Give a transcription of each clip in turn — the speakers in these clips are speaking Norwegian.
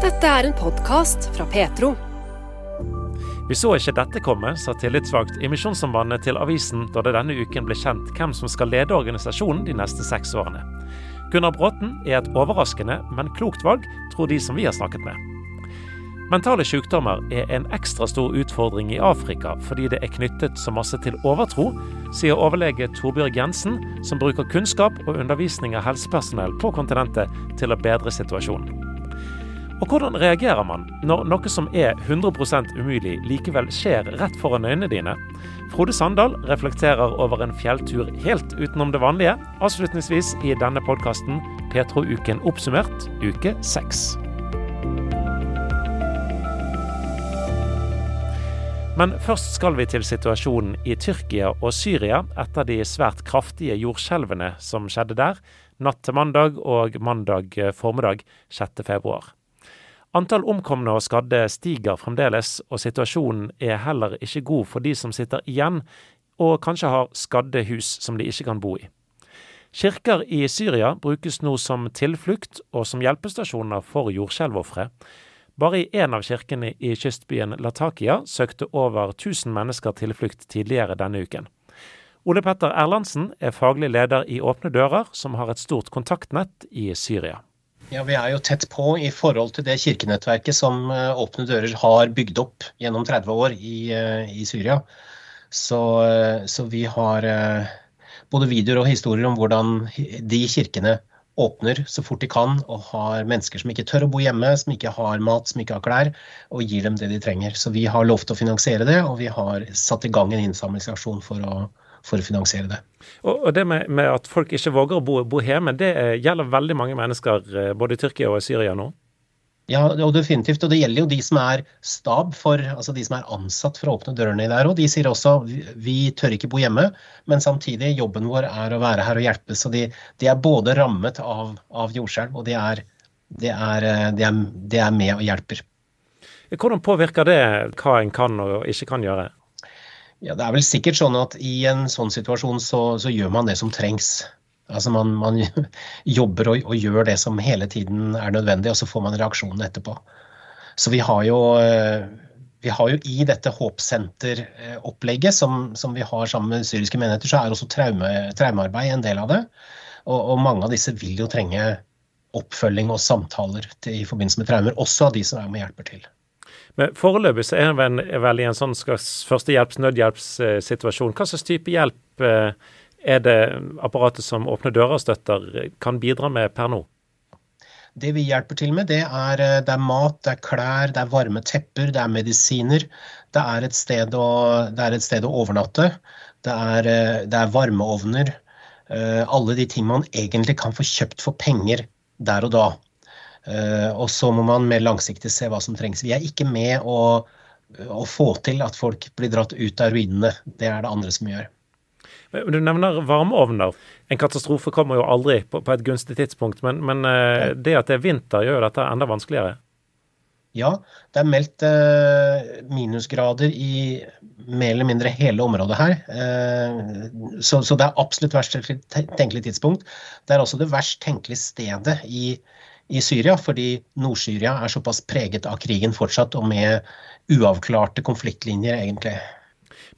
Dette er en podkast fra Petro. Vi så ikke dette komme, sa tillitsvalgt i Misjonssambandet til avisen da det denne uken ble kjent hvem som skal lede organisasjonen de neste seks årene. Gunnar Bråten er et overraskende, men klokt valg, tror de som vi har snakket med. Mentale sykdommer er en ekstra stor utfordring i Afrika fordi det er knyttet så masse til overtro, sier overlege Torbjørg Jensen, som bruker kunnskap og undervisning av helsepersonell på kontinentet til å bedre situasjonen. Og hvordan reagerer man når noe som er 100% umulig, likevel skjer rett foran øynene dine? Frode Sandal reflekterer over en fjelltur helt utenom det vanlige, avslutningsvis i denne podkasten Petro-uken oppsummert, uke seks. Men først skal vi til situasjonen i Tyrkia og Syria etter de svært kraftige jordskjelvene som skjedde der natt til mandag og mandag formiddag 6. februar. Antall omkomne og skadde stiger fremdeles, og situasjonen er heller ikke god for de som sitter igjen og kanskje har skadde hus som de ikke kan bo i. Kirker i Syria brukes nå som tilflukt og som hjelpestasjoner for jordskjelvofre. Bare i én av kirkene i kystbyen Latakia søkte over 1000 mennesker tilflukt tidligere denne uken. Ole Petter Erlandsen er faglig leder i Åpne dører, som har et stort kontaktnett i Syria. Ja, Vi er jo tett på i forhold til det kirkenettverket som eh, Åpne dører har bygd opp gjennom 30 år i, eh, i Syria. Så, eh, så, vi har både videoer og historier om hvordan de kirkene åpner så fort de kan og har mennesker som ikke tør å bo hjemme, som ikke har mat, som ikke har klær, og gir dem det de trenger. Så vi har lovt å finansiere det, og vi har satt i gang en innsamlingsaksjon for å, for å finansiere det. Og Det med, med at folk ikke våger å bo, bo hjemme, det gjelder veldig mange mennesker eh, både i Tyrkia og i Syria nå? Ja, og definitivt. Og det gjelder jo de som er stab for, altså de som er ansatt for å åpne dørene der. Og de sier også vi tør ikke bo hjemme, men samtidig jobben vår er å være her og hjelpe. Så de, de er både rammet av, av jordskjelv, og de er, de, er, eh, de, er, de er med og hjelper. Hvordan påvirker det hva en kan og ikke kan gjøre? Ja, Det er vel sikkert sånn at i en sånn situasjon så, så gjør man det som trengs. Altså Man, man jobber og, og, gjør det som hele tiden er nødvendig, og så får man reaksjonen etterpå. Så vi har jo, eh, vi har jo i dette håpsenteropplegget som, som vi har sammen med syriske menigheter, så er også traume, traumearbeid en del av det. Og, og, mange av disse vil jo trenge oppfølging og samtaler til, i forbindelse med traumer, også av de som er med og hjelper til. Men Foreløpig så er en vel i en sånn slags førstehjelps-, nødhjelpssituasjon. Hva slags type hjelp eh, er det apparatet som Åpne dører støtter, kan bidra med per nå? Det vi hjelper til med, det er, eh, det er, mat, det er klær, det er varme tepper, det er medisiner. Det er et sted å, et sted å overnatte. Det er, eh, det er varmeovner. Alle de ting man egentlig kan få kjøpt for penger der og da. Eh, og så må man mer langsiktig se hva som trengs. Vi er ikke med å, å få til at folk blir dratt ut av ruinene. Det er det andre som gjør. Du nevner varmeovner. En katastrofe kommer jo aldri på, på et gunstig tidspunkt. Men, men eh, det at det er vinter, gjør dette enda vanskeligere? Ja, det er meldt eh, minusgrader i mer eller mindre hele området her. Så, så, det er absolutt verst tenkelig tidspunkt. Det er også det verst tenkelige stedet i, i Syria, fordi Nord-Syria er såpass preget av krigen fortsatt, og med uavklarte konfliktlinjer, egentlig.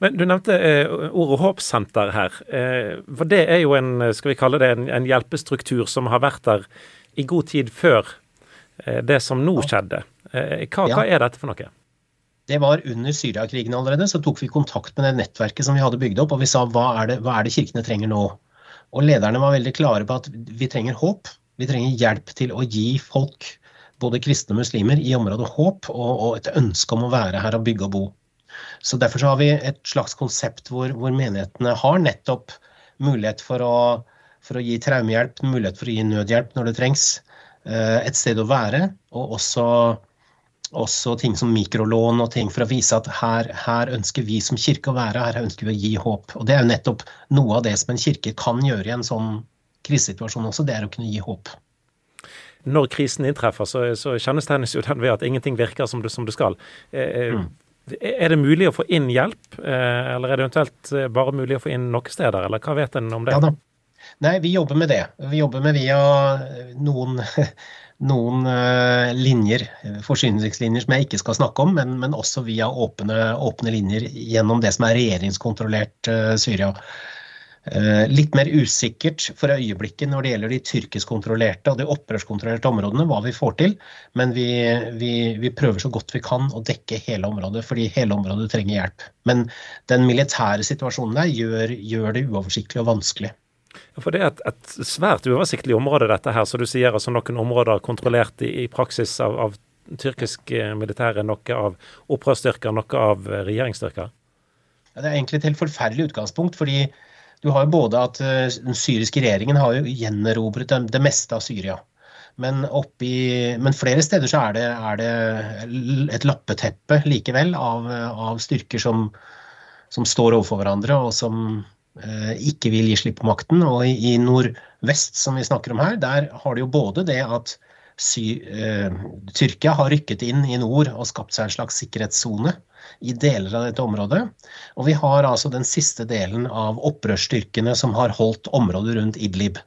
Men Du nevnte eh, ordet håpssenter her. Eh, for Det er jo en skal vi kalle det, en, en hjelpestruktur som har vært der i god tid før eh, det som nå skjedde. Eh, hva, ja. hva, er dette for noe? Det var under Syriakrigen allerede. Så tok vi kontakt med det nettverket som vi hadde bygd opp, og vi sa hva er det, hva er det kirkene trenger nå? Og lederne var veldig klare på at vi trenger håp. Vi trenger hjelp til å gi folk, både kristne og muslimer, i området håp og, og et ønske om å være her og bygge og bo. Så Derfor så har vi et slags konsept hvor, hvor menighetene har nettopp mulighet for å, for å, gi traumehjelp, mulighet for å gi nødhjelp når det trengs. Eh, et sted å være, og også, også ting som mikrolån og ting for å vise at her, her, ønsker vi som kirke å være, her ønsker vi å gi håp. Og Det er jo nettopp noe av det som en kirke kan gjøre i en sånn krisesituasjon også, det er å kunne gi håp. Når krisen inntreffer, så, så kjennetegnes jo den ved at ingenting virker som det, som det skal. Eh, mm. Er det mulig å få inn hjelp, eh, eller er det eventuelt eh, bare mulig å få inn noen steder, eller hva vet en om det? Ja, da. Nei, vi jobber med det. Vi jobber med via noen, noen linjer, forsyningslinjer som jeg ikke skal snakke om, men, men også via åpne, åpne, linjer gjennom det som er regjeringskontrollert Syria. Eh, litt mer usikkert for øyeblikket når det gjelder de tyrkisk-kontrollerte og de opprørskontrollerte områdene, hva vi får til. Men vi, vi, vi, prøver så godt vi kan å dekke hele området, fordi hele området trenger hjelp. Men den militære situasjonen der gjør, gjør det uoversiktlig og vanskelig. For Det er et, et, svært uoversiktlig område, dette her. Så du sier altså noen områder kontrollert i, i praksis av, av tyrkisk eh, militære, noe av opprørsstyrker, noe av eh, regjeringsstyrker? Ja, det er egentlig et helt forferdelig utgangspunkt. fordi du har jo både at eh, Den syriske regjeringen har jo gjenerobret det, meste av Syria. Men, oppi, men, flere steder så er det, er det et lappeteppe likevel av, av styrker som, som, står overfor hverandre, og som eh, ikke vil gi slipp på makten. Og i, i, nordvest, som vi snakker om her, der har det jo både det at Sy, eh, Tyrkia har rykket inn i nord og skapt seg en slags sikkerhetssone i deler av dette området. Og vi har altså den siste delen av opprørsstyrkene som har holdt området rundt Idlib.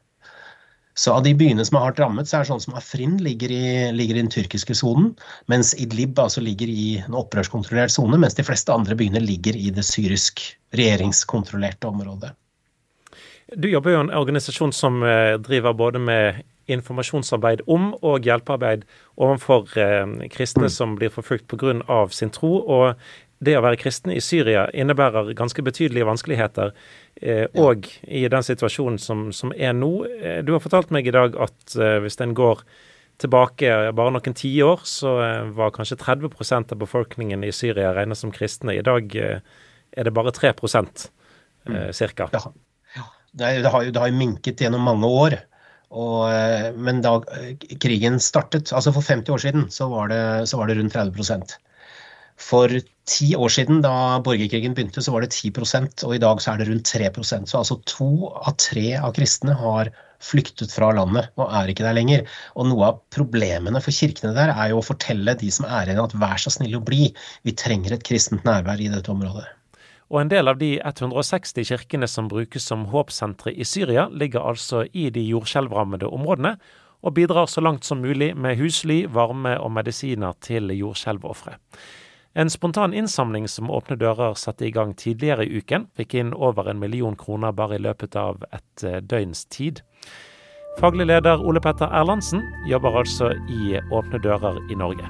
Så av de byene som er hardt rammet, så er det sånn som Afrin ligger i, ligger i den tyrkiske sonen, mens Idlib altså ligger i en opprørskontrollert sone, mens de fleste andre byene ligger i det syrisk regjeringskontrollerte området. Du jobber jo i en organisasjon som eh, driver både med informasjonsarbeid om og hjelpearbeid overfor eh, kristne som blir forfulgt pga. sin tro. Og det å være kristen i Syria innebærer ganske betydelige vanskeligheter. Eh, og i den situasjonen som, som, er nå. Eh, du har fortalt meg i dag at eh, hvis en går tilbake bare noen tiår, så eh, var kanskje 30% av befolkningen i Syria regnet som kristne. I dag eh, er det bare 3 eh, ca. Ja. Ja. Det, har jo, det har minket gjennom mange år. Og, eh, men da eh, krigen startet, altså for 50 år siden, så var det, så var det rundt 30% For ti år siden, da borgerkrigen begynte, så var det 10 og i dag så er det rundt 3% Så altså to av tre av kristne har flyktet fra landet og er ikke der lenger. Og noe av problemene for kirkene der er jo å fortelle de som er igjen at vær så snill å bli, vi trenger et kristent nærvær i dette området. Og en del av de 160 kirkene som brukes som håpsentre i Syria, ligger altså i de jordskjelvrammede områdene, og bidrar så langt som mulig med husly, varme og medisiner til jordskjelvofre. En spontan innsamling som Åpne dører satte i gang tidligere i uken, fikk inn over en million kroner bare i løpet av et eh, døgns tid. Faglig leder Ole Petter Erlandsen jobber altså i Åpne dører i Norge.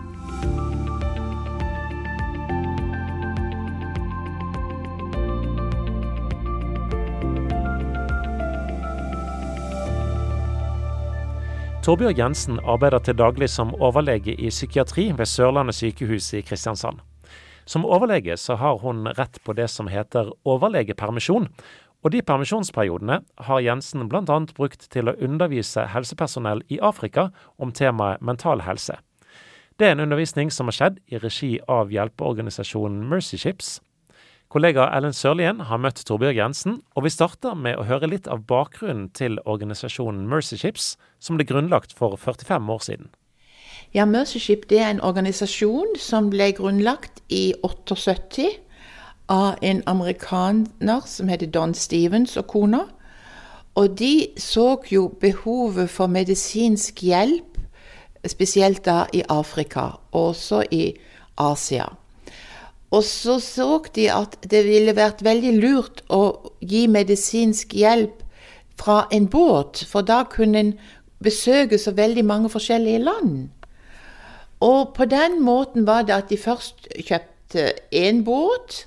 Torbjørg Jensen arbeider til daglig som overlege i psykiatri ved Sørlandet sykehus i Kristiansand. Som overlege så har hun rett på det som heter overlegepermisjon, og de permisjonsperiodene har Jensen bl.a. brukt til å undervise helsepersonell i Afrika om temaet mental helse. Det er en undervisning som har skjedd i regi av hjelpeorganisasjonen Mercy Ships, Kollega Ellen Sørlien har møtt Torbjørg Jensen, og vi starter med å høre litt av bakgrunnen til organisasjonen Mercy Ships, som ble grunnlagt for 45 år siden. Ja, Mercy Ship det er en organisasjon som ble grunnlagt i 78 av en amerikaner som heter Don Stevens og kona. Og de så jo behovet for medisinsk hjelp, spesielt da i Afrika, også i Asia. Og så så de at det ville vært veldig lurt å gi medisinsk hjelp fra en båt, for da kunne en besøke så veldig mange forskjellige land. Og på den måten var det at de først kjøpte én båt,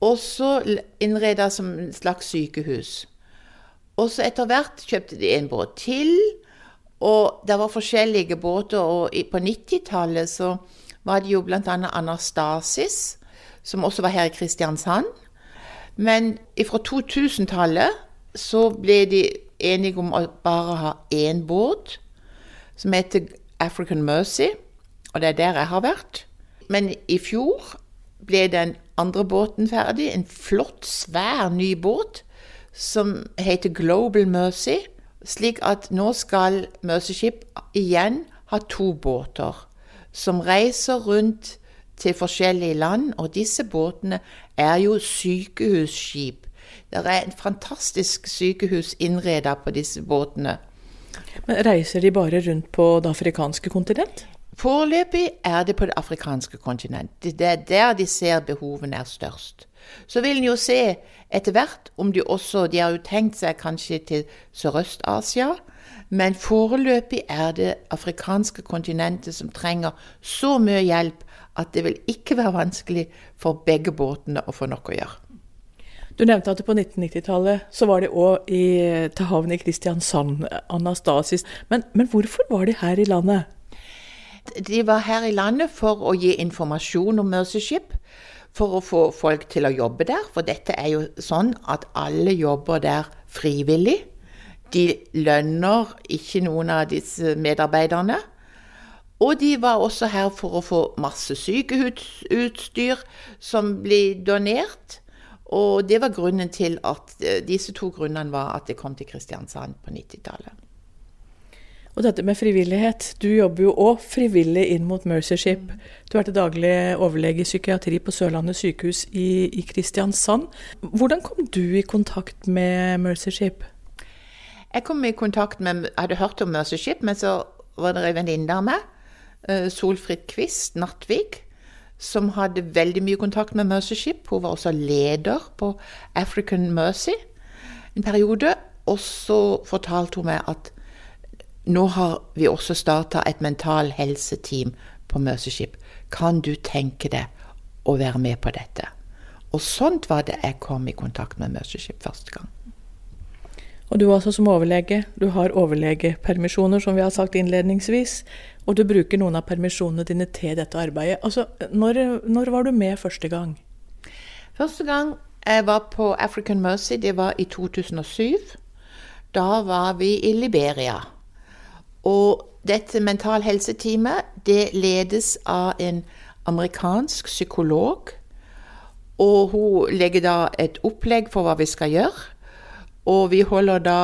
og så innreda som en slags sykehus. Og så etter hvert kjøpte de en båt til, og det var forskjellige båter. Og på 90-tallet så var det jo bl.a. Anastasis, som også var her i Kristiansand. Men fra 2000-tallet så ble de enige om å bare ha én båt, som heter African Mercy, og det er der jeg har vært. Men i fjor ble den andre båten ferdig, en flott, svær ny båt som heter Global Mercy. Slik at nå skal Mercy Ship igjen ha to båter som reiser rundt til forskjellige land, og disse båtene er jo sykehusskip. Det er en fantastisk sykehus innreda på disse båtene. Men Reiser de bare rundt på det afrikanske kontinent? Foreløpig er det på det afrikanske kontinent. Det er der de ser behovene er størst. Så vil en jo se etter hvert om de også De har jo tenkt seg kanskje til Sørøst-Asia. Men foreløpig er det afrikanske kontinentet som trenger så mye hjelp at det vil ikke være vanskelig for begge båtene å få nok å gjøre. Du nevnte at på 1990-tallet så var de òg til havn i Kristiansand, Anastasis. Men, men hvorfor var de her i landet? De var her i landet for å gi informasjon om Mercyship For å få folk til å jobbe der. For dette er jo sånn at alle jobber der frivillig. De lønner ikke noen av disse medarbeiderne. Og de var også her for å få masse sykehusutstyr som blir donert. Og det var grunnen til at eh, disse to grunnene var at det kom til Kristiansand på 90-tallet. Og dette med frivillighet. Du jobber jo òg frivillig inn mot Mercyship. Du er til daglig overlege i psykiatri på Sørlandet sykehus i, i Kristiansand. Hvordan kom du i kontakt med Mercyship? Jeg kom i kontakt med, jeg hadde hørt om Mercyship, men så var det ei venninne av meg, eh, Solfrid Kvist Nattvik, som hadde veldig mye kontakt med Mercyship. Hun var også leder på African Mercy en periode. Og så fortalte hun meg at nå har vi også starta et mental helseteam på Mercyship. Kan du tenke deg å være med på dette? Og sånt var det jeg kom i kontakt med Mercyship første gang. Og du altså som overlege, du har overlegepermisjoner, som vi har sagt innledningsvis. Og du bruker noen av permisjonene dine til dette arbeidet. Altså, når, når var du med første gang? Første gang jeg var på African Mercy, det var i 2007. Da var vi i Liberia. Og dette mental helseteamet det ledes av en amerikansk psykolog. Og hun legger da et opplegg for hva vi skal gjøre. Og vi holder da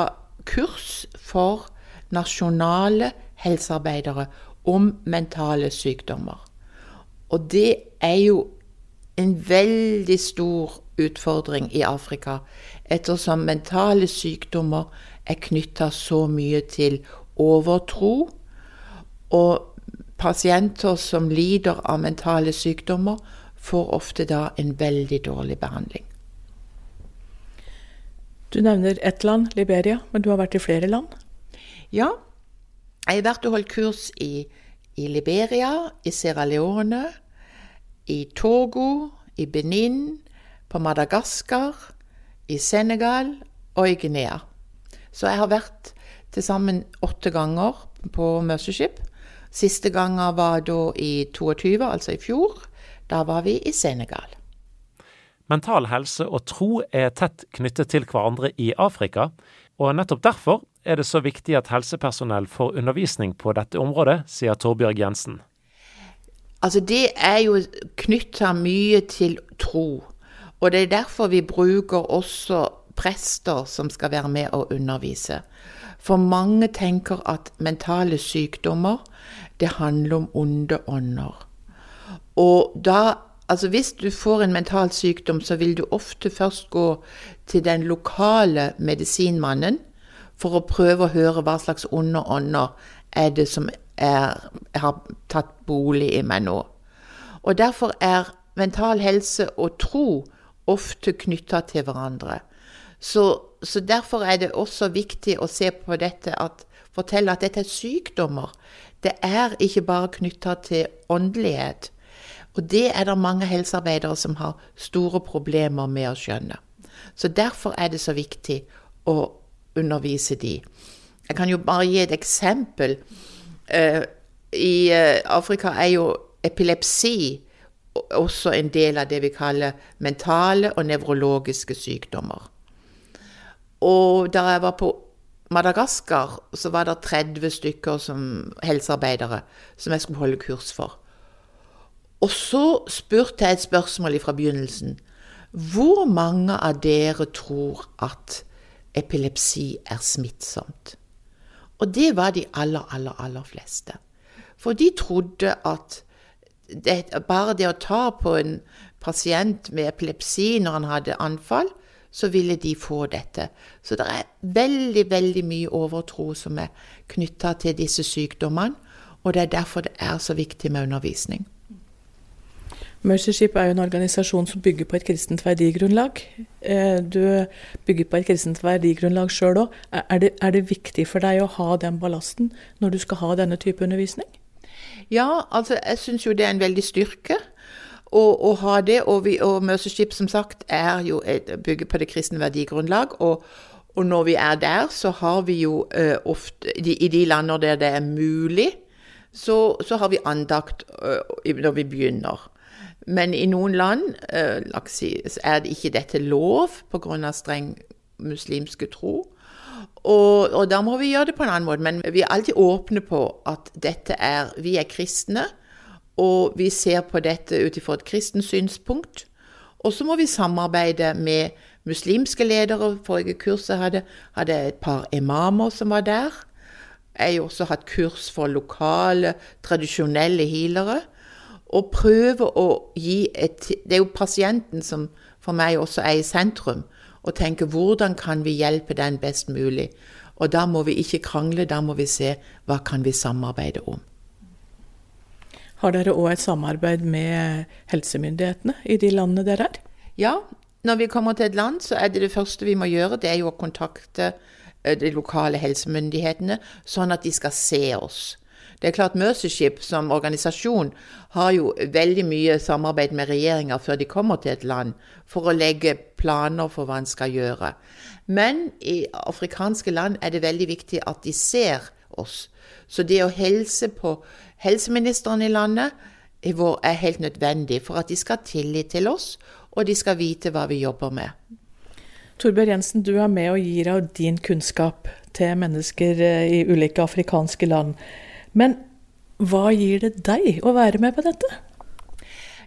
kurs for nasjonale helsearbeidere om mentale sykdommer. Og det er jo en veldig stor utfordring i Afrika, ettersom mentale sykdommer er knytta så mye til overtro. Og pasienter som lider av mentale sykdommer, får ofte da en veldig dårlig behandling. Du nevner ett land, Liberia, men du har vært i flere land? Ja, jeg har vært og holdt kurs i, i Liberia, i Sierra Leone, i Togo, i Benin, på Madagaskar, i Senegal og i Guinea. Så jeg har vært til sammen åtte ganger på Mercyship. Siste gangen var da i 22, altså i fjor. Da var vi i Senegal. Mental helse og tro er tett knyttet til hverandre i Afrika, og nettopp derfor er det så viktig at helsepersonell får undervisning på dette området, sier Torbjørg Jensen. Altså Det er jo knytta mye til tro. Og det er derfor vi bruker også prester som skal være med og undervise. For mange tenker at mentale sykdommer, det handler om onde ånder. Og da Altså Hvis du får en mental sykdom, så vil du ofte først gå til den lokale medisinmannen for å prøve å høre hva slags onde ånder er det som er, har tatt bolig i meg nå. Og Derfor er mental helse og tro ofte knytta til hverandre. Så, så, derfor er det også viktig å se på dette at fortelle at dette er sykdommer. Det er ikke bare knytta til åndelighet. Og det er det mange helsearbeidere som har store problemer med å skjønne. Så derfor er det så viktig å undervise de. Jeg kan jo bare gi et eksempel. Uh, I uh, Afrika er jo epilepsi også en del av det vi kaller mentale og nevrologiske sykdommer. Og da jeg var på Madagaskar, så var det 30 stykker som helsearbeidere som jeg skulle holde kurs for. Og så spurte jeg et spørsmål fra begynnelsen. Hvor mange av dere tror at epilepsi er smittsomt. Og det var de aller, aller, aller fleste. For de trodde at det, bare det å ta på en pasient med epilepsi når han hadde anfall, så ville de få dette. Så det er veldig, veldig mye overtro som er knytta til disse sykdommene. Og det er derfor det er så viktig med undervisning. Mercyship er jo en organisasjon som bygger på et kristent verdigrunnlag. Eh, du bygger på et kristent verdigrunnlag sjøl òg. Er, er, det viktig for deg å ha den ballasten når du skal ha denne type undervisning? Ja, altså jeg syns jo det er en veldig styrke å, ha det. Og, vi, og Mercyship som sagt er jo et, bygger på det kristne verdigrunnlag. Og, og, når vi er der, så har vi jo uh, ofte i, i de lander der det er mulig, så, så har vi andakt uh, når vi begynner. Men i noen land eh, er det ikke dette lov pga. streng muslimske tro. Og, og, da må vi gjøre det på en annen måte. Men vi er alltid åpne på at dette er Vi er kristne, og vi ser på dette ut ifra et kristent synspunkt. Og så må vi samarbeide med muslimske ledere. Forrige kurs jeg hadde, hadde et par imamer som var der. Jeg har også hatt kurs for lokale, tradisjonelle healere og prøve å gi et Det er jo pasienten som for meg også er i sentrum. Og tenke hvordan kan vi hjelpe den best mulig. Og da må vi ikke krangle, da må vi se hva kan vi samarbeide om. Har dere òg et samarbeid med helsemyndighetene i de landene dere er? Ja, når vi kommer til et land, så er det det første vi må gjøre, det er jo å kontakte eh, de lokale helsemyndighetene, sånn at de skal se oss. Det er klart Mercyship som organisasjon har jo veldig mye samarbeid med regjeringer før de kommer til et land, for å legge planer for hva en skal gjøre. Men i afrikanske land er det veldig viktig at de ser oss. Så det å helse på helseministeren i landet er helt nødvendig for at de skal ha tillit til oss, og de skal vite hva vi jobber med. Torbjørn Jensen, du er med og gir av din kunnskap til mennesker eh, i ulike afrikanske land. Men hva gir det deg å være med på dette?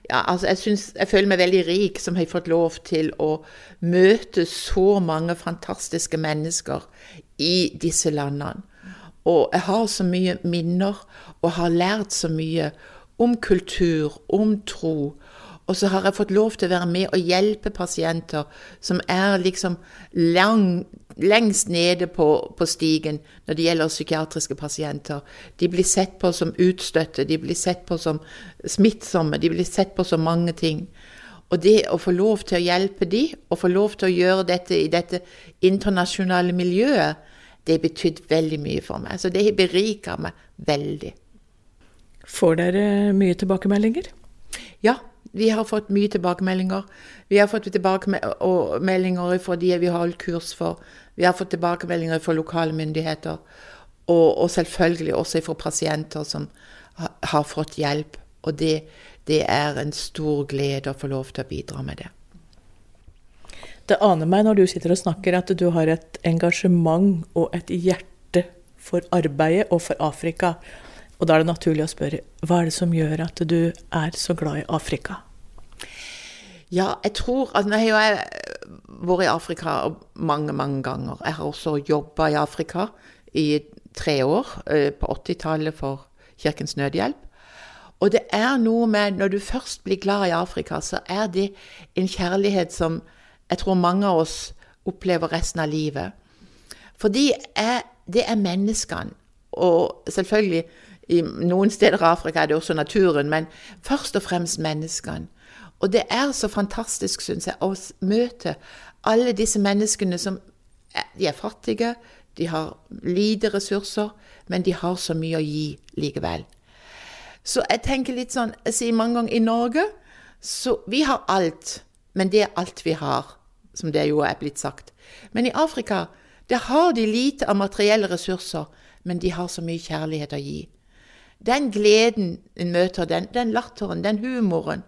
Ja, altså jeg, synes, jeg føler meg veldig rik som har fått lov til å møte så mange fantastiske mennesker i disse landene. Og jeg har så mye minner og har lært så mye om kultur, om tro. Og så har jeg fått lov til å være med og hjelpe pasienter som er liksom lang, lengst nede på, på, stigen når det gjelder psykiatriske pasienter. De blir sett på som utstøtte, de blir sett på som smittsomme, de blir sett på som mange ting. Og det å få lov til å hjelpe de, og få lov til å gjøre dette i dette internasjonale miljøet, det betydde veldig mye for meg. Så det beriker meg veldig. Får dere mye tilbakemeldinger? Ja, vi har fått mye tilbakemeldinger. Vi har fått tilbakemeldinger fra de vi har holdt kurs for. Vi har fått tilbakemeldinger fra lokale myndigheter. Og, og selvfølgelig også fra pasienter som har fått hjelp. Og det, det er en stor glede å få lov til å bidra med det. Det aner meg når du sitter og snakker, at du har et engasjement og et hjerte for arbeidet og for Afrika. Og da er det naturlig å spørre hva er det som gjør at du er så glad i Afrika? Ja, jeg tror altså, Nå har jo jeg vært i Afrika mange, mange ganger. Jeg har også jobba i Afrika i tre år, eh, på 80-tallet for Kirkens Nødhjelp. Og det er noe med Når du først blir glad i Afrika, så er det en kjærlighet som jeg tror mange av oss opplever resten av livet. Fordi er, det er menneskene. Og selvfølgelig i noen steder i Afrika er det også naturen, men først og fremst menneskene. Og det er så fantastisk, syns jeg, å møte alle disse menneskene som de er fattige, de har lite ressurser, men de har så mye å gi likevel. Så jeg tenker litt sånn Jeg sier mange ganger i Norge så Vi har alt, men det er alt vi har, som det jo er blitt sagt. Men i Afrika, der har de lite av materielle ressurser, men de har så mye kjærlighet å gi. Den gleden en møter, den, den latteren, den humoren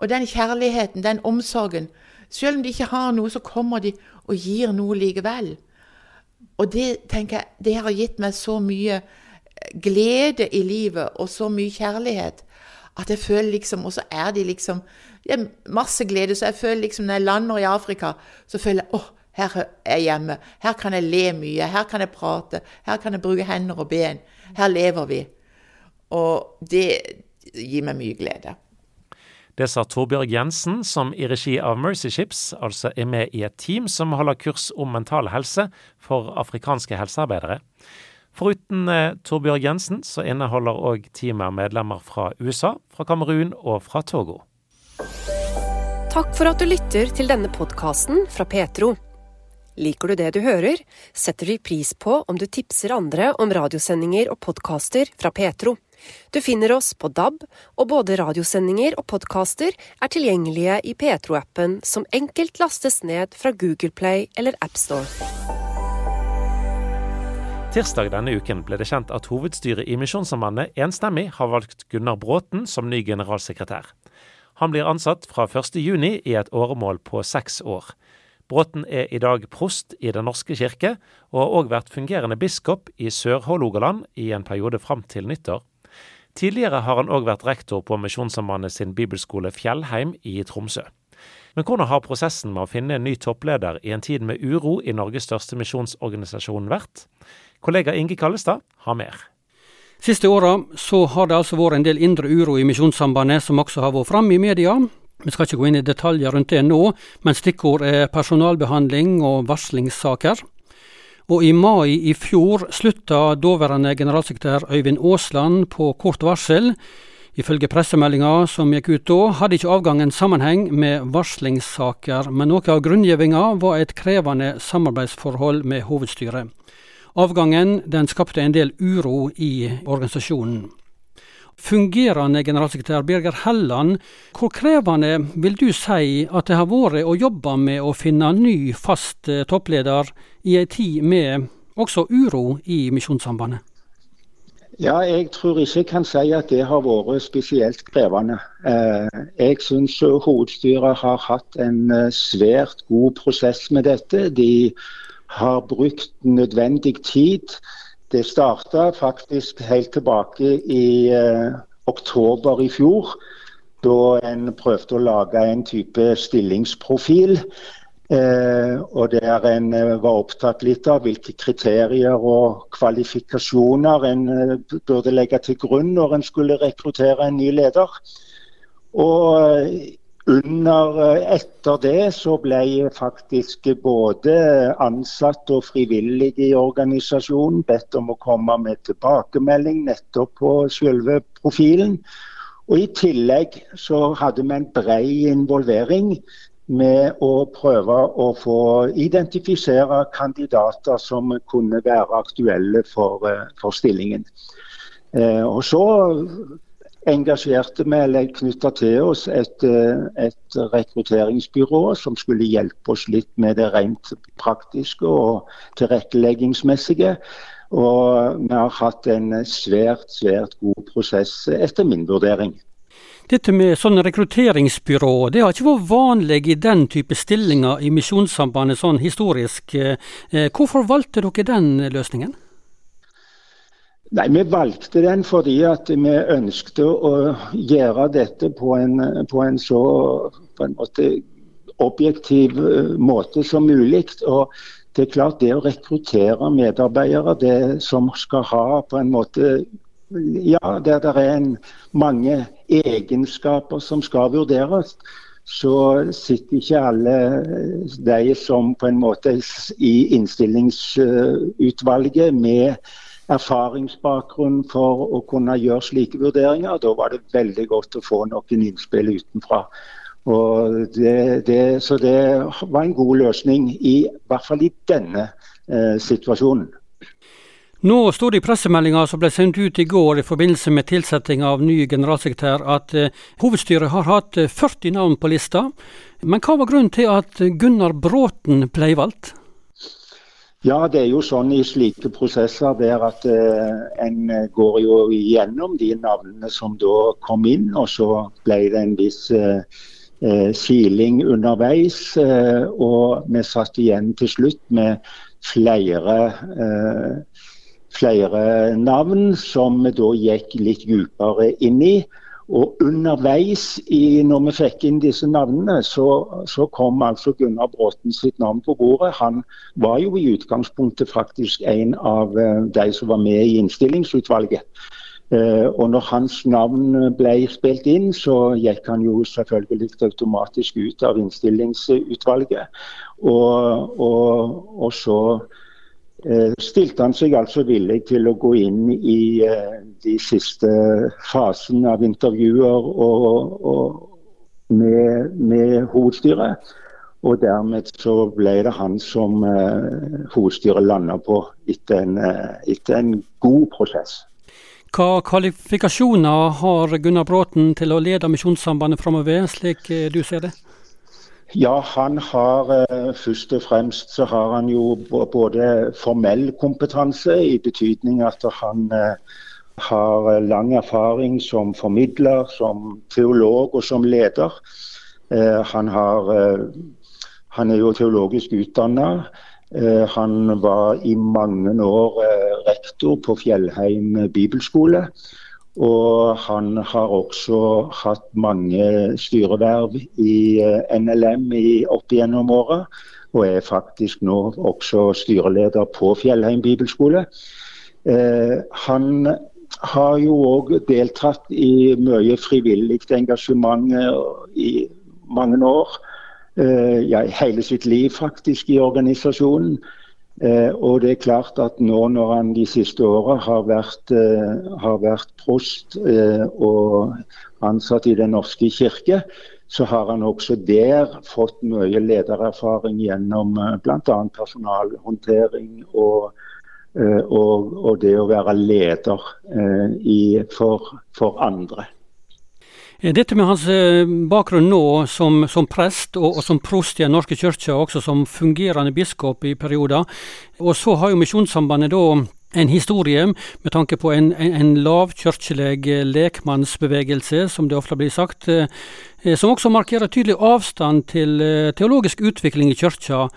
og den kjærligheten, den omsorgen Selv om de ikke har noe, så kommer de og gir noe likevel. Og det tenker jeg, det har gitt meg så mye glede i livet og så mye kjærlighet at jeg føler liksom Og så er de liksom Det er masse glede. Så jeg føler liksom når jeg lander i Afrika, så føler jeg åh, her er jeg hjemme. Her kan jeg le mye. Her kan jeg prate. Her kan jeg bruke hender og ben. Her lever vi. Og det gir meg mye glede. Det sa Torbjørg Jensen, som i regi av Mercy Ships altså er med i et team som holder kurs om mental helse for afrikanske helsearbeidere. Foruten eh, Torbjørg Jensen, så inneholder òg teamet medlemmer fra USA, fra Kamerun og fra Togo. Takk for at du lytter til denne podkasten fra Petro. Liker du det du hører, setter vi pris på om du tipser andre om radiosendinger og podkaster fra Petro. Du finner oss på DAB, og både radiosendinger og podkaster er tilgjengelige i Petro-appen, som enkelt lastes ned fra Google Play eller AppStore. Tirsdag denne uken ble det kjent at hovedstyret i Misjonssambandet enstemmig har valgt Gunnar Bråten som ny generalsekretær. Han blir ansatt fra 1.6 i et åremål på seks år. Bråten er i dag prost i Den norske kirke, og har òg vært fungerende biskop i Sør-Hålogaland i en periode fram til nyttår. Tidligere har han òg vært rektor på Misjonssambandet sin bibelskole Fjellheim i Tromsø. Men hvordan har prosessen med å finne en ny toppleder i en tid med uro i Norges største misjonsorganisasjon vært? Kollega Inge Kallestad har mer. Siste åra så har det altså vært en del indre uro i Misjonssambandet, som også har vært framme i media. Vi skal ikke gå inn i detaljer rundt det nå, men stikkord er personalbehandling og varslingssaker. Og i mai i fjor slutta daværende generalsekretær Øyvind Aasland på kort varsel. Ifølge pressemeldinga som gikk ut da, hadde ikke avgangen sammenheng med varslingssaker, men noe av grunngjevinga var et krevende samarbeidsforhold med hovedstyret. Avgangen den skapte en del uro i organisasjonen. Fungerende generalsekretær Birger Helland, hvor krevende vil du si at det har vært å jobbe med å finne ny fast eh, toppleder i ei tid med også uro i Misjonssambandet? Ja, jeg tror ikke jeg kan si at det har vært spesielt krevende. Eh, jeg syns hovedstyret har hatt en eh, svært god prosess med dette. De har brukt nødvendig tid. Det starta faktisk helt tilbake i eh, oktober i fjor, da en prøvde å lage en type stillingsprofil. Eh, og der en eh, var opptatt litt av hvilke kriterier og kvalifikasjoner en eh, burde legge til grunn når en skulle rekruttere en ny leder. Og eh, under, eh, etter det så ble faktisk både ansatte og frivillige i organisasjonen bedt om å komme med tilbakemelding nettopp på selve profilen. Og I tillegg så hadde vi en bred involvering med å prøve å få identifisere kandidater som kunne være aktuelle for, eh, for stillingen. Eh, og så engasjerte vi eller knytta til oss et, eh, et, rekrutteringsbyrå som skulle hjelpe oss litt med det rent praktiske og tilretteleggingsmessige. Og vi har hatt en svært, svært god prosess, etter min vurdering. Dette med sånn rekrutteringsbyrå, det har ikke vært vanlig i den type stillinger i Misjonssambandet sånn historisk. Eh, hvorfor valgte dere den løsningen? Nei, Vi valgte den fordi at vi ønsket å gjøre dette på en, på en så på en måte, objektiv eh, måte som mulig. Og det er klart det å rekruttere medarbeidere det som skal ha på en måte Ja, der det er en, mange egenskaper som skal vurderes, så sitter ikke alle de som på en måte i innstillingsutvalget med erfaringsbakgrunn for å kunne gjøre slike vurderinger. Da var det veldig godt å få noen innspill utenfra. Det, det, så det var en god løsning, i, i hvert fall i denne eh, situasjonen. Nå står det i pressemeldinga som ble sendt ut i går i forbindelse med tilsetting av ny generalsekretær, at eh, hovedstyret har hatt 40 navn på lista. Men hva var grunnen til at Gunnar Bråten ble valgt? Ja, det er jo sånn i slike prosesser der at eh, en går jo igjennom de navnene som da kom inn, og så ble det en viss eh, eh siling underveis. Eh, og vi satt igjen til slutt med flere, eh, flere navn som vi da gikk litt dypere inn i. Og underveis i, når vi fikk inn disse navnene, så, så, kom altså Gunnar Bråten sitt navn på bordet. Han var jo i utgangspunktet faktisk en av uh, de som var med i innstillingsutvalget. Uh, og når hans navn ble spilt inn, så gikk han jo selvfølgelig automatisk ut av innstillingsutvalget. Og, og, og så eh, stilte han seg altså villig til å gå inn i eh, de siste fasene av intervjuer og, og med, med, hovedstyret. Og dermed så ble det han som eh, hovedstyret landa på etter en, eh, etter en god prosess. Hva kvalifikasjoner har Gunnar Bråten til å lede Misjonssambandet framover, slik du ser det? Ja, han har eh, først og fremst så har han jo både formell kompetanse, i betydning at han eh, har lang erfaring som formidler, som teolog og som leder. Eh, han, har, han er jo teologisk utdanna. Han var i mange år rektor på Fjellheim bibelskole. Og han har også hatt mange styreverv i eh, NLM i, opp gjennom året. Og er faktisk nå også styreleder på Fjellheim bibelskole. Eh, han har jo òg deltatt i mye frivillig engasjement eh, i mange år. Eh, ja, hele sitt liv faktisk i organisasjonen. Eh, og det er klart at nå når han de siste åra har, eh, har, vært prost eh, og ansatt i Den norske kirke, så har han også der fått mye ledererfaring gjennom eh, bl.a. personalhåndtering og, eh, og, og, det å være leder eh, i, for, for andre. Eh, dette med hans eh, bakgrunn nå som, som prest og, og, som prost i Den norske kirke, også som fungerende biskop i perioder. Og så har jo Misjonssambandet da en historie med tanke på en, en, en lavkirkelig lekmannsbevegelse, som det ofte blir sagt, eh, som også markerer tydelig avstand til teologisk utvikling i kirka.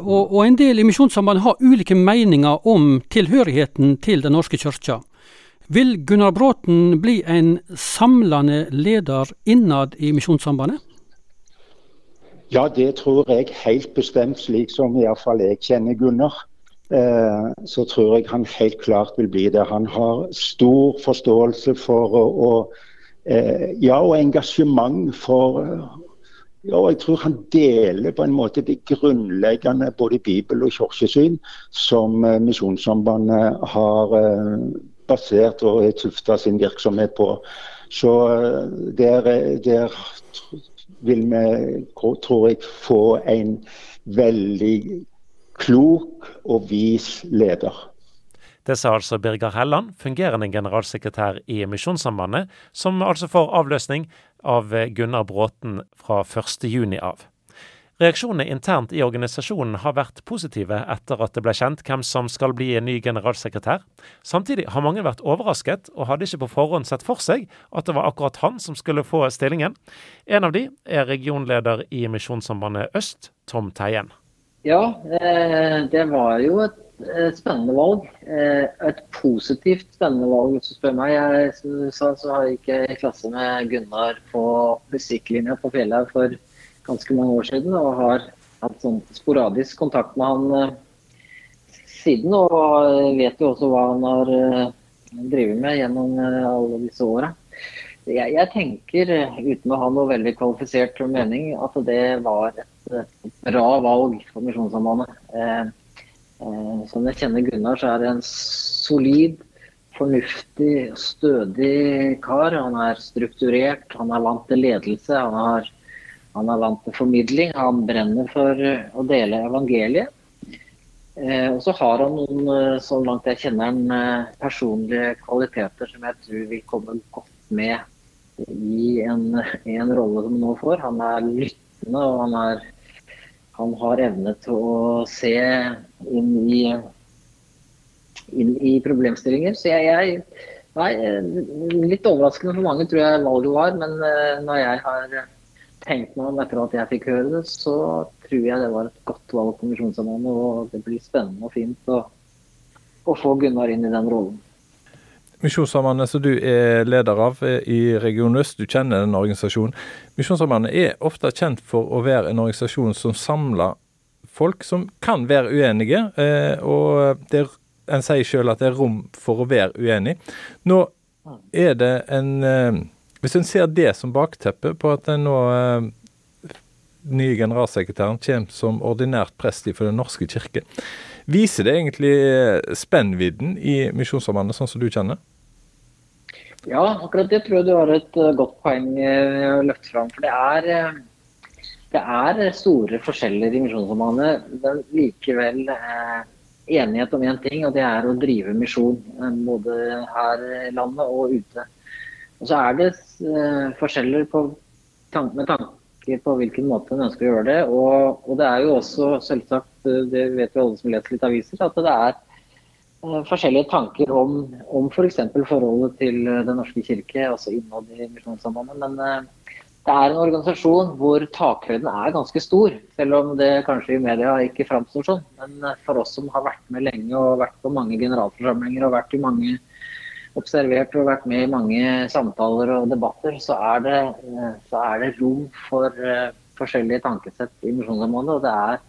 Og, og en del i Misjonssambandet har ulike meninger om tilhørigheten til Den norske kirka. Vil Gunnar Bråten bli en samlende leder innad i Misjonssambandet? Ja, det tror jeg helt bestemt, slik som iallfall jeg kjenner Gunnar. Eh, så tror jeg han helt klart vil bli det. Han har stor forståelse for og, eh, ja, og engasjement for ja, og jeg tror han deler på en måte det grunnleggende både bibel- og kirkesyn som eh, Misjonssambandet har basert og har tufta sin virksomhet på. Så eh, der, der vil vi, tror jeg, få en veldig klok og vis leder. Det sa altså Birger Helland, fungerende generalsekretær i Misjonssambandet, som altså får avløsning av Gunnar Bråten fra 1.6 av. Reaksjonene internt i organisasjonen har vært positive etter at det ble kjent hvem som skal bli en ny generalsekretær. Samtidig har mange vært overrasket, og hadde ikke på forhånd sett for seg at det var akkurat han som skulle få stillingen. En av de er regionleder i Misjonssambandet Øst, Tom Teien. Ja, eh, det var jo et spennende valg. Eh, et positivt spennende valg, hvis du spør meg. Jeg, sa, så har jeg ikke klasse med Gunnar på musikklinja på Fjellhaug for ganske mange år siden og har hatt sånn sporadisk kontakt med han eh, siden. Og vet jo også hva han har eh, drevet med gjennom eh, alle disse åra. Jeg, jeg, tenker, uten å ha noe veldig kvalifisert mening, at det var et, bra valg for Misjonssambandet. Som jeg kjenner Gunnar, så er det en solid, fornuftig, stødig kar. Han er strukturert, han er vant til ledelse. han har han er vant til formidling, han brenner for eh, å dele evangeliet. Eh, og så har han noen, eh, så langt jeg kjenner han, personlige kvaliteter som jeg tror vil komme godt med i en, i en rolle som han nå får. Han er lyttende, og han, er, han har evne til å se inn i, inn i problemstillinger. Så jeg, jeg Nei, litt overraskende for mange tror jeg valget var, men når jeg har tenkt meg om etter at jeg fikk høre det, så tror jeg det var et godt valg på Misjonssambandet. Og det blir spennende og fint å, å få Gunnar inn i den rollen. Misjonssambandet som du er leder av i Region Øst, du kjenner den organisasjonen. Misjonssambandet er ofte kjent for å være en organisasjon som samler folk som kan være uenige. Eh, og det, en sier selv at det er rom for å være uenig. Nå er det en eh, hvis en ser det som bakteppe på at den nå eh, nye generalsekretæren kommer som ordinært prest for Den norske kirke, Viser det egentlig spennvidden i Misjonssambandet, sånn som du kjenner? Ja, akkurat det tror jeg du har et godt poeng å løfte fram. For det er, det er store forskjeller i Misjonssambandet. Men likevel enighet om én ting, og det er å drive misjon. Både her i landet og ute. Og så er det forskjeller på, med tanke på hvilken måte en ønsker å gjøre det. Og, og, det er jo også selvsagt, det vet jo alle som leser litt aviser, at det er forskjellige tanker om, om f.eks. For forholdet til Den norske kirke, altså innad i Misjonssambandet. Men det er en organisasjon hvor takhøyden er ganske stor, selv om det kanskje i media ikke framstår sånn. Men for oss som har vært med lenge og vært på mange generalforsamlinger og vært i mange observert og vært med i mange samtaler og debatter, så er det, så er det rom for uh, forskjellige tankesett i Misjonssambandet. Og det er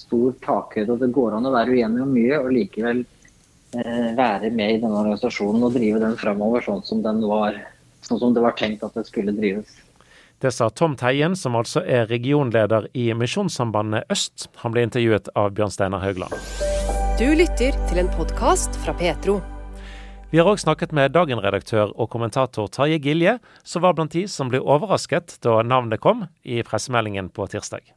stor takhøyde, og det går an å være uenig om mye og likevel uh, være med i denne organisasjonen og drive den framover sånn som, den var, sånn som det var tenkt at det skulle drives. Det sa Tom Teien, som altså er regionleder i Misjonssambandet Øst. Han ble intervjuet av Bjørn Steinar Haugland. Du lytter til en podkast fra Petro. Vi har òg snakket med Dagen-redaktør og kommentator Tarjei Gilje, som var blant de som ble overrasket da navnet kom i pressemeldingen på tirsdag.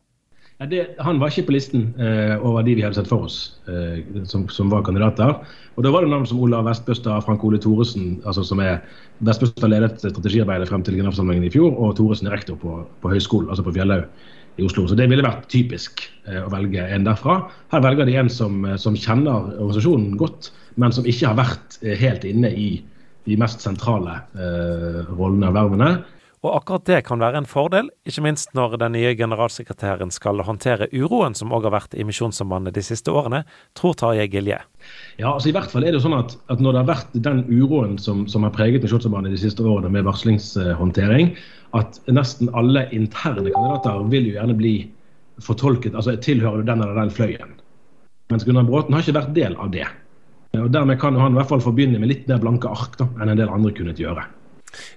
Ja, det, han var ikke på listen eh, over de vi hadde sett for oss eh, som, som, var kandidater. Og Da var det navn som Olav Vestbøstad, Frank Ole Thoresen, altså som er Vestbøstad ledet strategiarbeidet frem til generalforsamlingen i fjor, og Thoresen rektor på, på høyskolen, altså på Fjellhaug i Oslo. Så det ville vært typisk eh, å velge en derfra. Her velger de en som, eh, som, kjenner organisasjonen godt, men som ikke har vært eh, helt inne i de mest sentrale eh, rollene og vervene. Og akkurat det kan være en fordel, ikke minst når den nye generalsekretæren skal håndtere uroen som òg har vært i Misjonssambandet de siste årene, tror Tarjei Gilje. Ja, altså i hvert fall er det jo sånn at, at Når det har vært den uroen som, som har preget Misjonssambandet de siste årene med varslingshåndtering, at nesten alle interne kandidater vil jo gjerne bli fortolket, altså tilhører du den eller den fløyen. Mens Gunnar Bråten har ikke vært del av det. Og Dermed kan han i hvert fall få begynne med litt mer blanke ark da, enn en del andre kunne gjøre.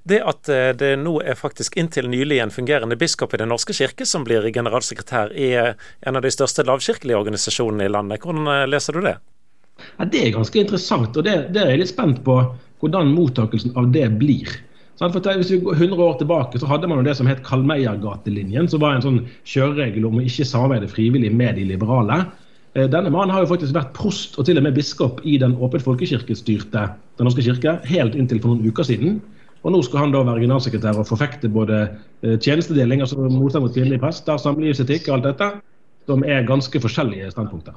Det at eh, det nå er faktisk inntil nylig en fungerende biskop i Den norske kirke som blir generalsekretær i eh, en av de største lavkirkelige organisasjonene i landet, hvordan eh, leser du det? Ja, det er ganske interessant, og det, det er jeg litt spent på hvordan mottakelsen av det blir. For hvis vi går 100 år tilbake, så hadde man jo det som het Kalmeiergatelinjen, som var en sånn kjøreregel om å ikke samarbeide frivillig med de liberale. Denne mannen har jo faktisk vært prost og til og med biskop i den åpent folkekirkestyrte Den norske kirke helt inntil for noen uker siden. Og nå skal han da være generalsekretær og forfekte både eh, tjenestedeling, altså motstand mot kvinnelig prest, samlivsetikk og alt dette, som er ganske forskjellige standpunkter.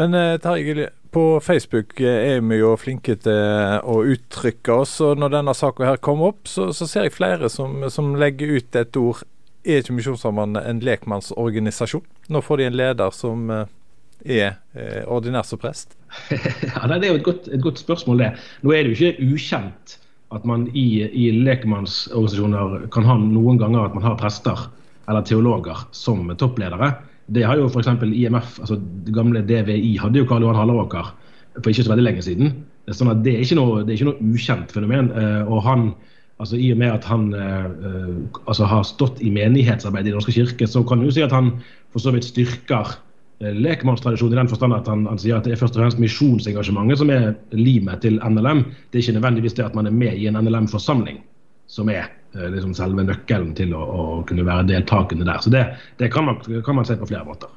Men eh, Terje på Facebook eh, er vi jo flinke til å uttrykke oss. og Når denne saka her kommer opp, så, så, ser jeg flere som, som legger ut et ord. Er ikke Misjonssambandet en lekmannsorganisasjon? Nå får de en leder som er ordinær som prest. ja, Det er jo et godt, et godt spørsmål, det. Nå er det jo ikke ukjent at man i, i lekmannsorganisasjoner kan ha noen ganger at man har prester eller teologer som toppledere. Det har jo f.eks. IMF, altså det gamle DVI, hadde jo Karl Johan Halleråker for ikke så veldig lenge siden. Sånn at Det er ikke noe, er ikke noe ukjent fenomen. Eh, og han, altså I og med at han uh, altså har stått i menighetsarbeid i Den norske kirke, så kan du si at han for så vidt styrker Eh, lekmannstradisjon i den forstand at han, han, sier at det er først og fremst misjonsengasjementet som er limet til NLM. Det er ikke nødvendigvis det at man er med i en NLM-forsamling som er eh, liksom selve nøkkelen til å, å, kunne være deltakende der. Så det, det kan, man, kan man se på flere måter.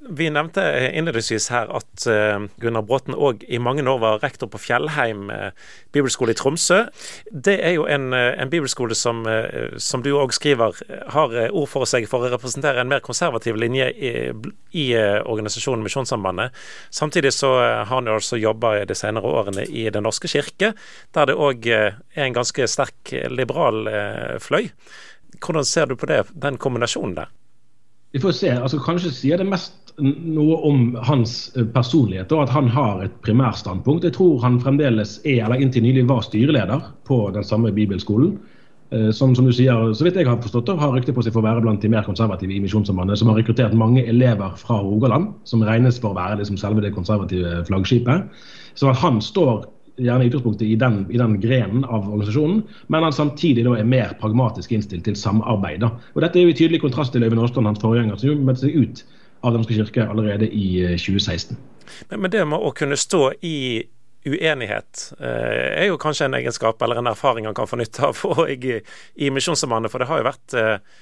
Vi nevnte innledningsvis her at eh, Gunnar Bråten òg i mange år var rektor på Fjellheim eh, bibelskole i Tromsø. Det er jo en, eh, en bibelskole som, som du òg skriver, har ord for seg for å representere en mer konservativ linje i, i organisasjonen Misjonssambandet. Samtidig så har han jo altså jobba de senere årene i Den norske kirke, der det òg er en ganske sterk liberal fløy. Hvordan ser du på det, den kombinasjonen der? Vi får se. altså Kanskje sier det mest noe om hans eh, personlighet, og at han har et primærstandpunkt. Jeg tror han fremdeles er, eller inntil nylig var styreleder på den samme bibelskolen. Eh, som, som du sier, så vidt jeg har forstått, det, har rykte på seg for å være blant de mer konservative i Misjonssambandet, som har rekruttert mange elever fra Rogaland, som regnes for å være liksom selve det konservative flaggskipet. Så han står gjerne i utgangspunktet i den, i den, grenen av organisasjonen, men han samtidig da er mer pragmatisk innstilt til samarbeid. Da. Og Dette er jo i tydelig kontrast til Øyvind Aasland, hans forgjenger, som jo meldte seg ut av Den norske kirke allerede i 2016. Men, men det med å kunne stå i uenighet eh, er jo kanskje en egenskap eller en erfaring han kan få nytte av i, i Misjonssambandet, for det har jo vært eh,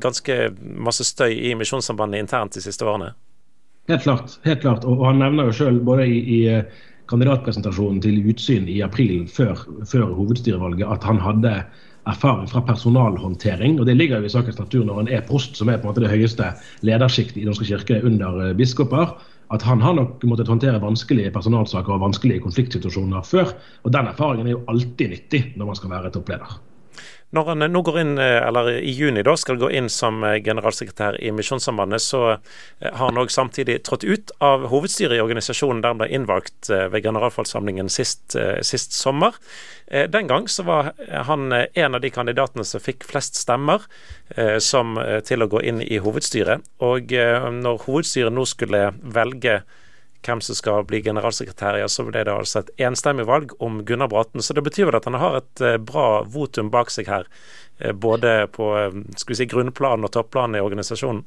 ganske masse støy i Misjonssambandet internt de siste årene? Helt klart. helt klart. Og, Han nevner jo selv både i, i eh, kandidatpresentasjonen til Utsyn i april før, før hovedstyrevalget at han hadde erfaring fra personalhåndtering. og Det ligger jo i sakens natur når en er prost, som er på en måte det høyeste ledersjiktet i Den norske kirke under biskoper at han har nok måttet håndtere vanskelige personalsaker og vanskelige konfliktsituasjoner før. Og den erfaringen er jo alltid nyttig når man skal være toppleder. Når han nå går inn, eh, eller i juni da, skal gå inn som eh, generalsekretær i Misjonssambandet, så eh, har han òg samtidig trådt ut av hovedstyret i organisasjonen der han ble innvalgt ved generalforsamlingen sist, sist, sommer. Den gang så var han en av de kandidatene som fikk flest stemmer som, til å gå inn i hovedstyret. Og når hovedstyret nå skulle velge hvem som skal bli generalsekretær, ja, så ble det altså et enstemmig valg om Gunnar Braten. Så det betyr vel at han har et eh, bra votum bak seg her, eh, både på eh, skal vi si, grunnplanen og topplan i organisasjonen?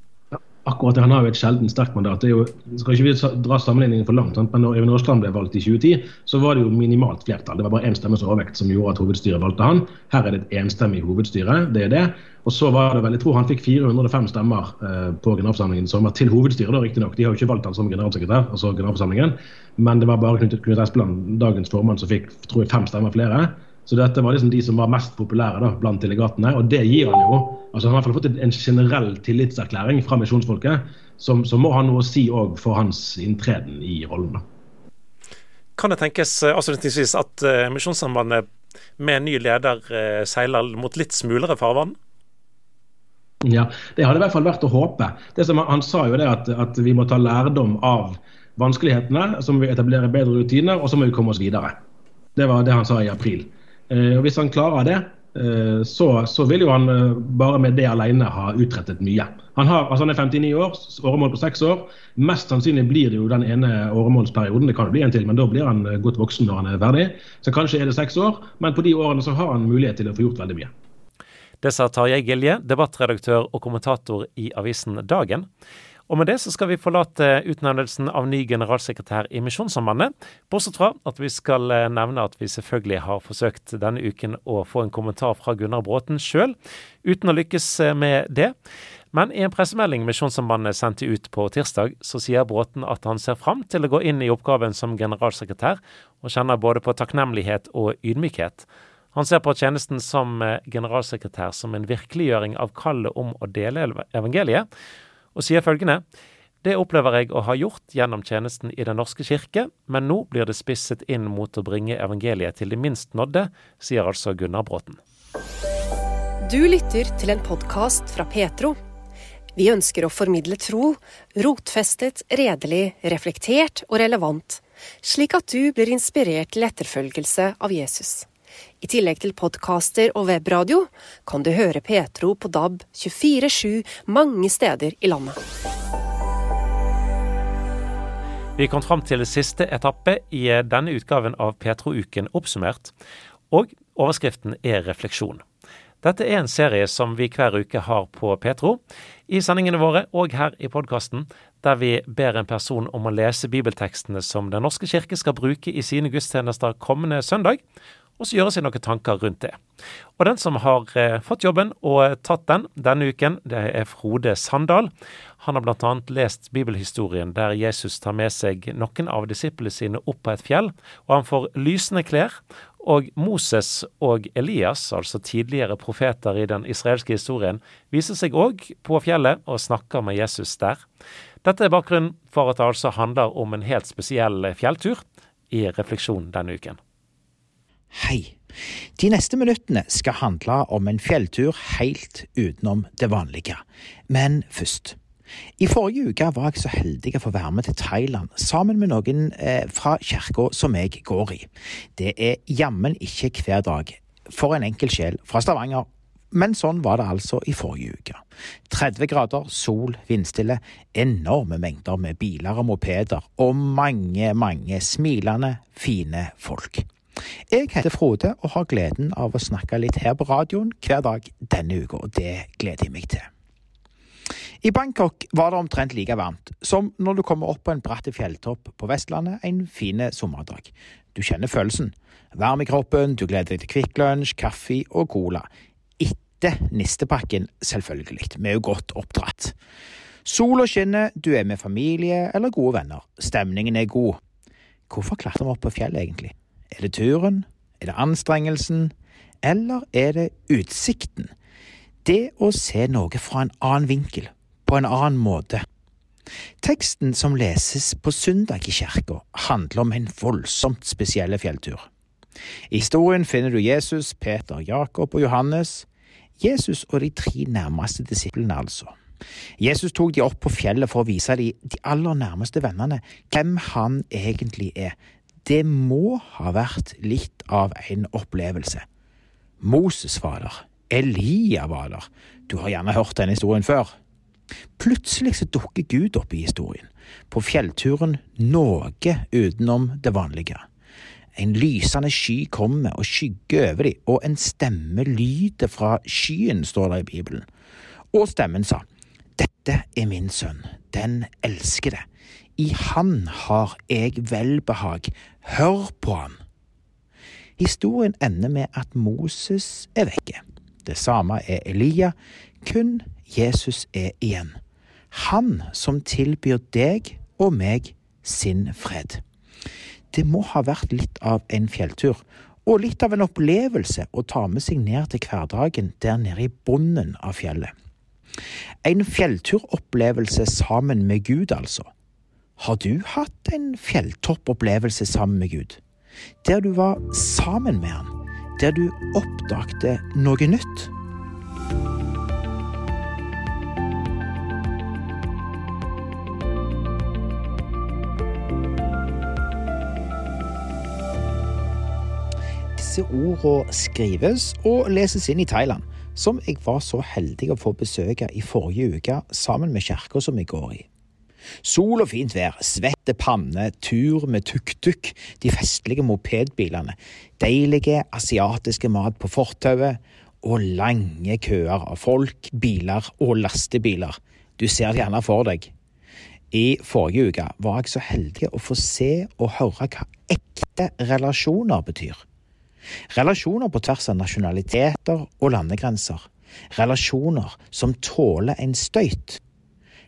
Akkurat det, Han har jo et sjelden sterkt mandat. det er jo, skal ikke vi dra sammenligningen for langt, men når Øyvind Aasland ble valgt i 2010, så var det jo minimalt flertall. Det var bare én stemmes overvekt som gjorde at hovedstyret valgte han. Her er det et enstemmig hovedstyre. det er det. Og så var det vel, Jeg tror han fikk 405 stemmer eh, på generalforsamlingen som var til hovedstyret. riktignok. De har jo ikke valgt han som generalsekretær, altså generalforsamlingen, men det var bare Knut Espeland, dagens formann, som fikk tror jeg, fem stemmer flere. Så dette var liksom de som var mest populære da, blant delegatene. Og det gir han jo. altså Han har i hvert fall fått en generell tillitserklæring fra misjonsfolket, som, som, må ha noe å si òg for hans inntreden i rollen. da. Kan det tenkes eh, avslutningsvis at uh, Misjonssambandet med ny leder uh, seiler mot litt smulere farvann? Ja, det hadde i hvert fall vært å håpe. Det som Han sa jo det at, at vi må ta lærdom av vanskelighetene, så må vi etablere bedre rutiner, og så må vi komme oss videre. Det var det han sa i april. Eh, og Hvis han klarer det, eh, så, så, vil jo han eh, bare med det alene ha utrettet mye. Han, har, altså han er 59 år, åremål på seks år. Mest sannsynlig blir det jo den ene åremålsperioden. Det kan jo bli en til, men da blir han godt voksen når han er verdig. Så kanskje er det seks år, men på de årene så har han mulighet til å få gjort veldig mye. Det sa Tarjei Gilje, debattredaktør og kommentator i avisen Dagen. Og med det så skal vi forlate utnevnelsen av ny generalsekretær i Misjonssambandet, bortsett fra at vi skal eh, nevne at vi selvfølgelig har forsøkt denne uken å få en kommentar fra Gunnar Bråten sjøl, uten å lykkes eh, med det. Men i en pressemelding Misjonssambandet sendte ut på tirsdag, så sier Bråten at han ser fram til å gå inn i oppgaven som generalsekretær, og kjenner både på takknemlighet og ydmykhet. Han ser på tjenesten som eh, generalsekretær som en virkeliggjøring av kallet om å dele evangeliet, og sier følgende det opplever jeg å ha gjort gjennom tjenesten i Den norske kirke, men nå blir det spisset inn mot å bringe evangeliet til de minst nådde, sier altså Gunnar Bråten. Du lytter til en podkast fra Petro. Vi ønsker å formidle tro, rotfestet, redelig, reflektert og relevant, slik at du blir inspirert til etterfølgelse av Jesus. I tillegg til podkaster og webradio kan du høre Petro på DAB 24-7 mange steder i landet. Vi kom fram til siste etappe i denne utgaven av Petro-uken oppsummert, og overskriften er refleksjon. Dette er en serie som vi hver uke har på Petro, i sendingene våre og her i podkasten, der vi ber en person om å lese bibeltekstene som Den norske kirke skal bruke i sine gudstjenester kommende søndag, og så gjøre seg noen tanker rundt det. Og den som har eh, fått jobben og tatt den denne uken, det er Frode Sandal. Han har bl.a. lest bibelhistorien der Jesus tar med seg noen av disiplene sine opp på et fjell, og han får lysende klær. Og Moses og Elias, altså tidligere profeter i den israelske historien, viser seg òg på fjellet og snakker med Jesus der. Dette er bakgrunnen for at det altså handler om en helt spesiell fjelltur i refleksjon denne uken. Hei. De neste minuttene skal handle om en fjelltur helt utenom det vanlige. Men først. I forrige uke var jeg så heldig å få være med til Thailand sammen med noen eh, fra kirka som jeg går i. Det er jammen ikke hver dag for en enkel sjel fra Stavanger. Men sånn var det altså i forrige uke. 30 grader, sol, vindstille, enorme mengder med biler og mopeder, og mange, mange smilende, fine folk. Jeg heter Frode og har gleden av å snakke litt her på radioen hver dag denne uka, og det gleder jeg meg til. I Bangkok var det omtrent like varmt som når du kommer opp på en bratt fjelltopp på Vestlandet en fin sommerdag. Du kjenner følelsen. Varm i kroppen, du gleder deg til Kvikk Lunsj, kaffe og cola. Etter nistepakken, selvfølgelig. Vi er jo godt oppdratt. Sola skinner, du er med familie eller gode venner. Stemningen er god. Hvorfor klatrer vi opp på fjellet, egentlig? Er det turen? Er det anstrengelsen? Eller er det utsikten? Det å se noe fra en annen vinkel, på en annen måte. Teksten som leses på søndag i kirka, handler om en voldsomt spesiell fjelltur. I historien finner du Jesus, Peter, Jakob og Johannes. Jesus og de tre nærmeste disiplene, altså. Jesus tok de opp på fjellet for å vise de, de aller nærmeste vennene hvem han egentlig er. Det må ha vært litt av en opplevelse. Moses var der, Elia var der, du har gjerne hørt denne historien før. Plutselig så dukker Gud opp i historien, på fjellturen noe utenom det vanlige. En lysende sky kommer og skygger over dem, og en stemme lyder fra skyen, står det i Bibelen. Og stemmen sa, Dette er min sønn, den elskede. I han har jeg velbehag, hør på han. Historien ender med at Moses er vekke. Det samme er Elia, kun Jesus er igjen. Han som tilbyr deg og meg sin fred. Det må ha vært litt av en fjelltur, og litt av en opplevelse å ta med seg ned til hverdagen der nede i bunnen av fjellet. En fjellturopplevelse sammen med Gud, altså. Har du hatt en fjelltoppopplevelse sammen med Gud? Der du var sammen med Han, der du oppdagte noe nytt? Disse ordene skrives og leses inn i Thailand, som jeg var så heldig å få besøke i forrige uke sammen med kirka som jeg går i. Sol og fint vær, svette panne, tur med tuk-tuk, de festlige mopedbilene, deilige asiatiske mat på fortauet og lange køer av folk, biler og lastebiler. Du ser det gjerne for deg. I forrige uke var jeg så heldig å få se og høre hva ekte relasjoner betyr. Relasjoner på tvers av nasjonaliteter og landegrenser. Relasjoner som tåler en støyt.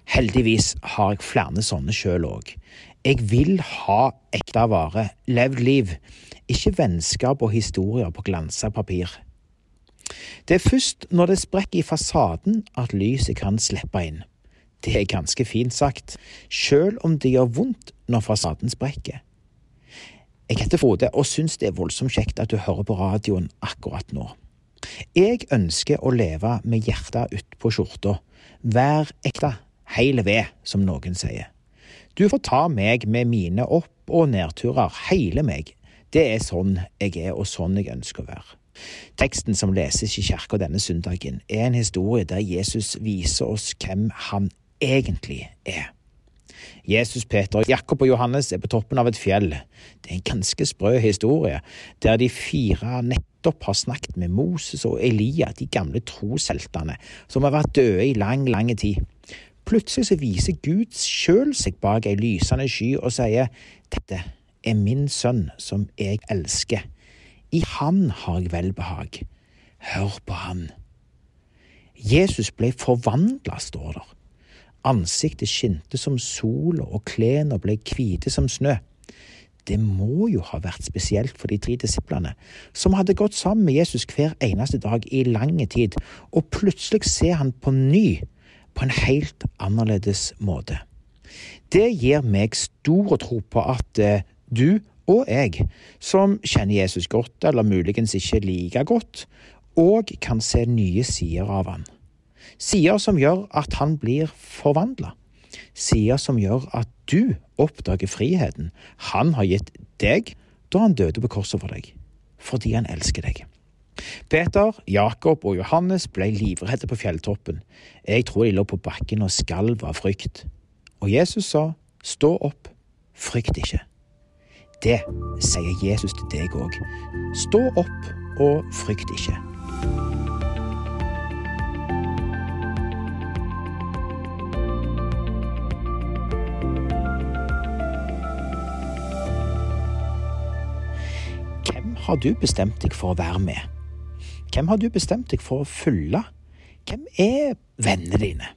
Heldigvis har jeg flere sånne sjøl òg. Jeg vil ha ekte vare, levd liv, ikke vennskap og historier på glansa papir. Det er først når det sprekker i fasaden at lyset kan slippe inn. Det er ganske fint sagt, sjøl om det gjør vondt når fasaden sprekker. Jeg heter Frode og syns det er voldsomt kjekt at du hører på radioen akkurat nå. Jeg ønsker å leve med hjertet utpå skjorta, vær ekte, heil ved, som noen sier. Du får ta meg med mine opp- og nedturer, hele meg. Det er sånn jeg er, og sånn jeg ønsker å være. Teksten som leses i kirka denne søndagen, er en historie der Jesus viser oss hvem han egentlig er. Jesus, Peter, Jakob og Johannes er på toppen av et fjell. Det er en ganske sprø historie, der de fire nettopp har snakket med Moses og Elia, de gamle trosheltene, som har vært døde i lang, lang tid. Plutselig så viser Gud sjøl seg bak ei lysende sky og sier, Dette er min sønn som jeg elsker. I han har jeg velbehag. Hør på han. Jesus ble forvandla, står der. Ansiktet skinte som sola, og klærne ble hvite som snø. Det må jo ha vært spesielt for de tre disiplene, som hadde gått sammen med Jesus hver eneste dag i lang tid, og plutselig ser han på ny, på en helt annerledes måte. Det gir meg stor tro på at eh, du og jeg, som kjenner Jesus godt, eller muligens ikke like godt, òg kan se nye sider av han. Sider som gjør at han blir forvandla. Sider som gjør at du oppdager friheten han har gitt deg da han døde på korset for deg, fordi han elsker deg. Peter, Jakob og Johannes ble livredde på fjelltoppen. Jeg tror de lå på bakken og skalv av frykt. Og Jesus sa, stå opp, frykt ikke. Det sier Jesus til deg òg. Stå opp og frykt ikke. Hvem har du bestemt deg for å være med? Hvem har du bestemt deg for å følge? Hvem er vennene dine?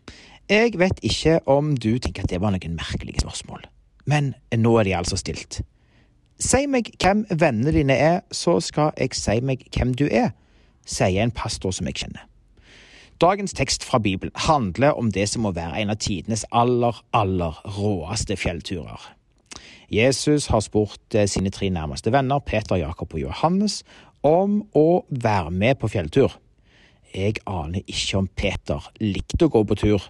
Jeg vet ikke om du tenker at det var noen merkelige spørsmål, men nå er de altså stilt. Si meg hvem vennene dine er, så skal jeg si meg hvem du er, sier en pastor som jeg kjenner. Dagens tekst fra Bibelen handler om det som må være en av tidenes aller, aller råeste fjellturer. Jesus har spurt eh, sine tre nærmeste venner, Peter, Jakob og Johannes, om å være med på fjelltur. Jeg aner ikke om Peter likte å gå på tur,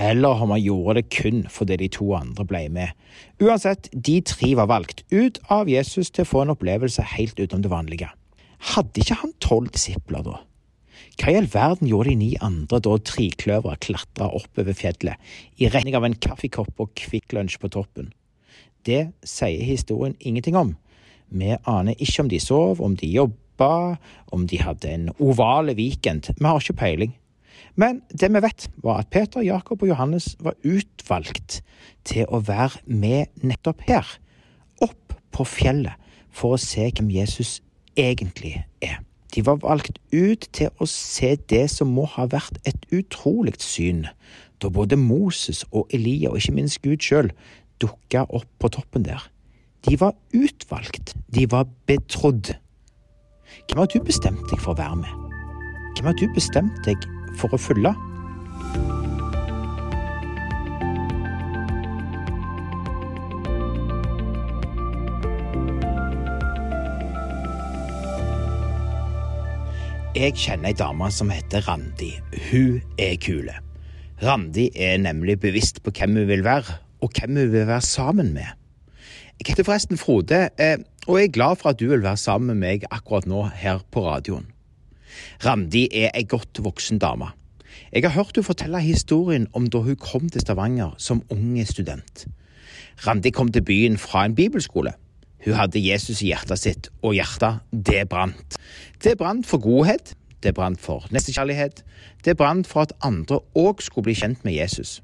eller om han gjorde det kun fordi de to andre ble med. Uansett, de tre var valgt ut av Jesus til å få en opplevelse helt utenom det vanlige. Hadde ikke han tolv disipler da? Hva i all verden gjorde de ni andre da trikløveret klatra oppover fjellet i retning av en kaffekopp og Kvikk Lunsj på toppen? Det sier historien ingenting om. Vi aner ikke om de sov, om de jobba, om de hadde en ovale weekend. Vi har ikke peiling. Men det vi vet, var at Peter, Jakob og Johannes var utvalgt til å være med nettopp her, opp på fjellet, for å se hvem Jesus egentlig er. De var valgt ut til å se det som må ha vært et utrolig syn, da både Moses og Elia, og ikke minst Gud sjøl, dukka opp på toppen der. De var utvalgt, de var betrodd. Hvem har du bestemt deg for å være med? Hvem har du bestemt deg for å følge? Jeg kjenner ei dame som heter Randi. Hun er kule. Randi er nemlig bevisst på hvem hun vil være, og hvem hun vil være sammen med. Jeg heter forresten Frode, eh, og jeg er glad for at du vil være sammen med meg akkurat nå her på radioen. Randi er ei godt voksen dame. Jeg har hørt hun fortelle historien om da hun kom til Stavanger som unge student. Randi kom til byen fra en bibelskole. Hun hadde Jesus i hjertet sitt, og hjertet, det brant. Det brant for godhet, det brant for nestekjærlighet, det brant for at andre òg skulle bli kjent med Jesus.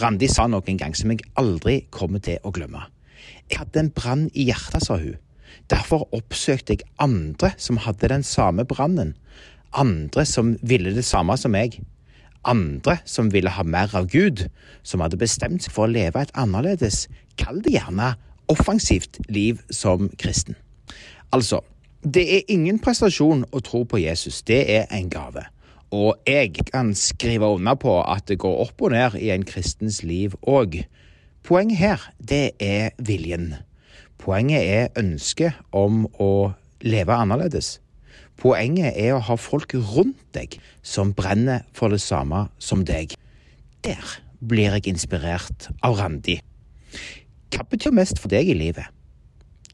Randi sa noe en gang som jeg aldri kommer til å glemme. Jeg hadde en brann i hjertet, sa hun. Derfor oppsøkte jeg andre som hadde den samme brannen. Andre som ville det samme som meg. Andre som ville ha mer av Gud, som hadde bestemt seg for å leve et annerledes, kall det gjerne offensivt liv som kristen. Altså, det er ingen prestasjon å tro på Jesus, det er en gave. Og jeg kan skrive under på at det går opp og ned i en kristens liv òg. Poenget her, det er viljen. Poenget er ønsket om å leve annerledes. Poenget er å ha folk rundt deg som brenner for det samme som deg. Der blir jeg inspirert av Randi. Hva betyr mest for deg i livet?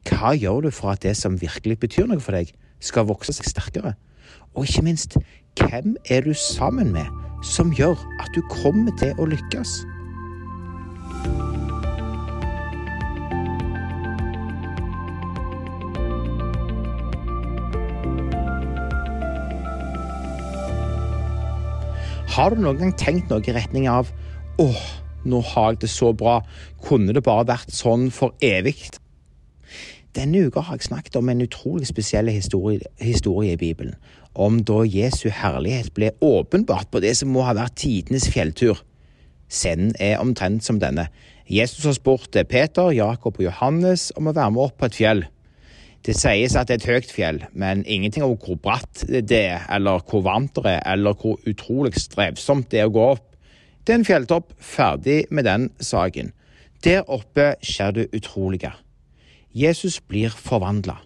Hva gjør du for at det som virkelig betyr noe for deg, skal vokse seg sterkere? Og ikke minst, hvem er du sammen med som gjør at du kommer til å lykkes? Har du noen gang tenkt noe i retning av åh, nå har jeg det så bra, kunne det bare vært sånn for evig? Denne uka har jeg snakket om en utrolig spesiell historie, historie, i Bibelen. Om da Jesu herlighet ble åpenbart på det som må ha vært tidenes fjelltur. Scenen er omtrent som denne. Jesus har spurt Peter, Jakob og Johannes om å være med opp på et fjell. Det sies at det er et høyt fjell, men ingenting om hvor bratt det er, eller hvor varmt det er, eller hvor utrolig strevsomt det er å gå opp. Det er en fjelltopp, ferdig med den saken. Der oppe skjer det utrolige. Jesus blir forvandla.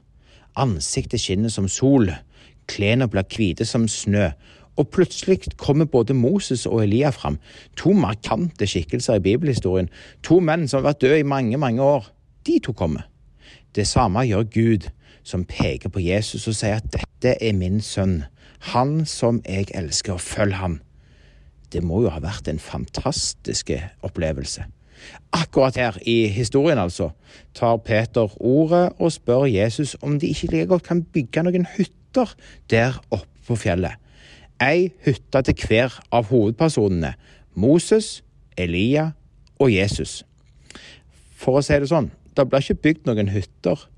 Ansiktet skinner som sol, klærne blir hvite som snø, og plutselig kommer både Moses og Elia fram, to markante skikkelser i bibelhistorien, to menn som har vært døde i mange, mange år. De to kommer. Det samme gjør Gud, som peker på Jesus og sier at dette er min sønn, han som jeg elsker, og følg ham. Det må jo ha vært en fantastisk opplevelse. Akkurat her i historien, altså, tar Peter ordet og spør Jesus om de ikke like godt kan bygge noen hytter der oppe på fjellet. Ei hytte til hver av hovedpersonene, Moses, Elia og Jesus. For å si det sånn, det ble ikke bygd noen hytter.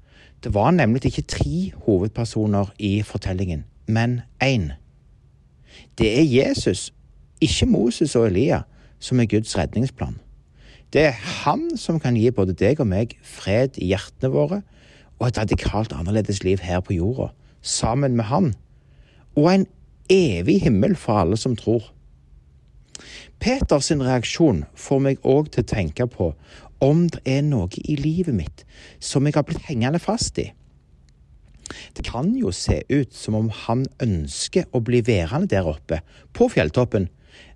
Det var nemlig ikke tre hovedpersoner i fortellingen, men én. Det er Jesus, ikke Moses og Elia, som er Guds redningsplan. Det er han som kan gi både deg og meg fred i hjertene våre og et radikalt annerledes liv her på jorda, sammen med han, og en evig himmel for alle som tror. Peters reaksjon får meg òg til å tenke på om det er noe i livet mitt som jeg har blitt hengende fast i. Det kan jo se ut som om han ønsker å bli værende der oppe, på fjelltoppen,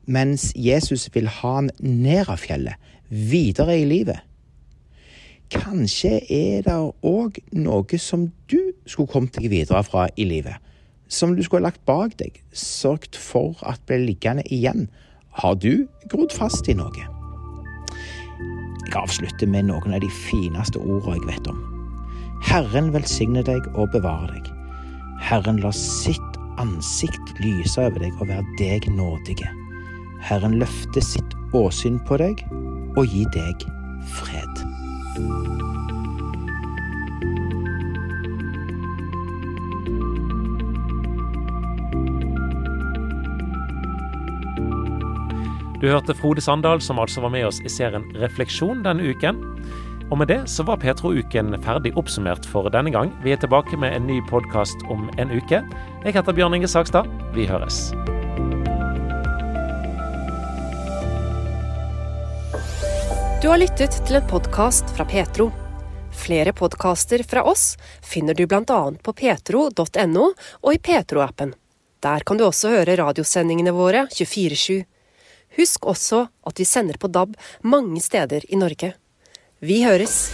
mens Jesus vil ha han ned av fjellet, videre i livet. Kanskje er det òg noe som du skulle kommet deg videre fra i livet, som du skulle lagt bak deg, sørget for at ble liggende igjen. Har du grodd fast i noe? Jeg avslutter med noen av de fineste ordene jeg vet om. Herren velsigne deg og bevare deg. Herren lar sitt ansikt lyse over deg og være deg nådige. Herren løfter sitt åsyn på deg og gi deg fred. Du hørte Frode Sandal, som altså var med oss i serien Refleksjon denne uken. Og med det så var Petro-uken ferdig oppsummert for denne gang. Vi er tilbake med en ny podkast om en uke. Jeg heter Bjørn Inge Sakstad. Vi høres. Du har lyttet til en podkast fra Petro. Flere podkaster fra oss finner du bl.a. på petro.no og i Petro-appen. Der kan du også høre radiosendingene våre 24-7. Husk også at vi sender på DAB mange steder i Norge. Vi høres!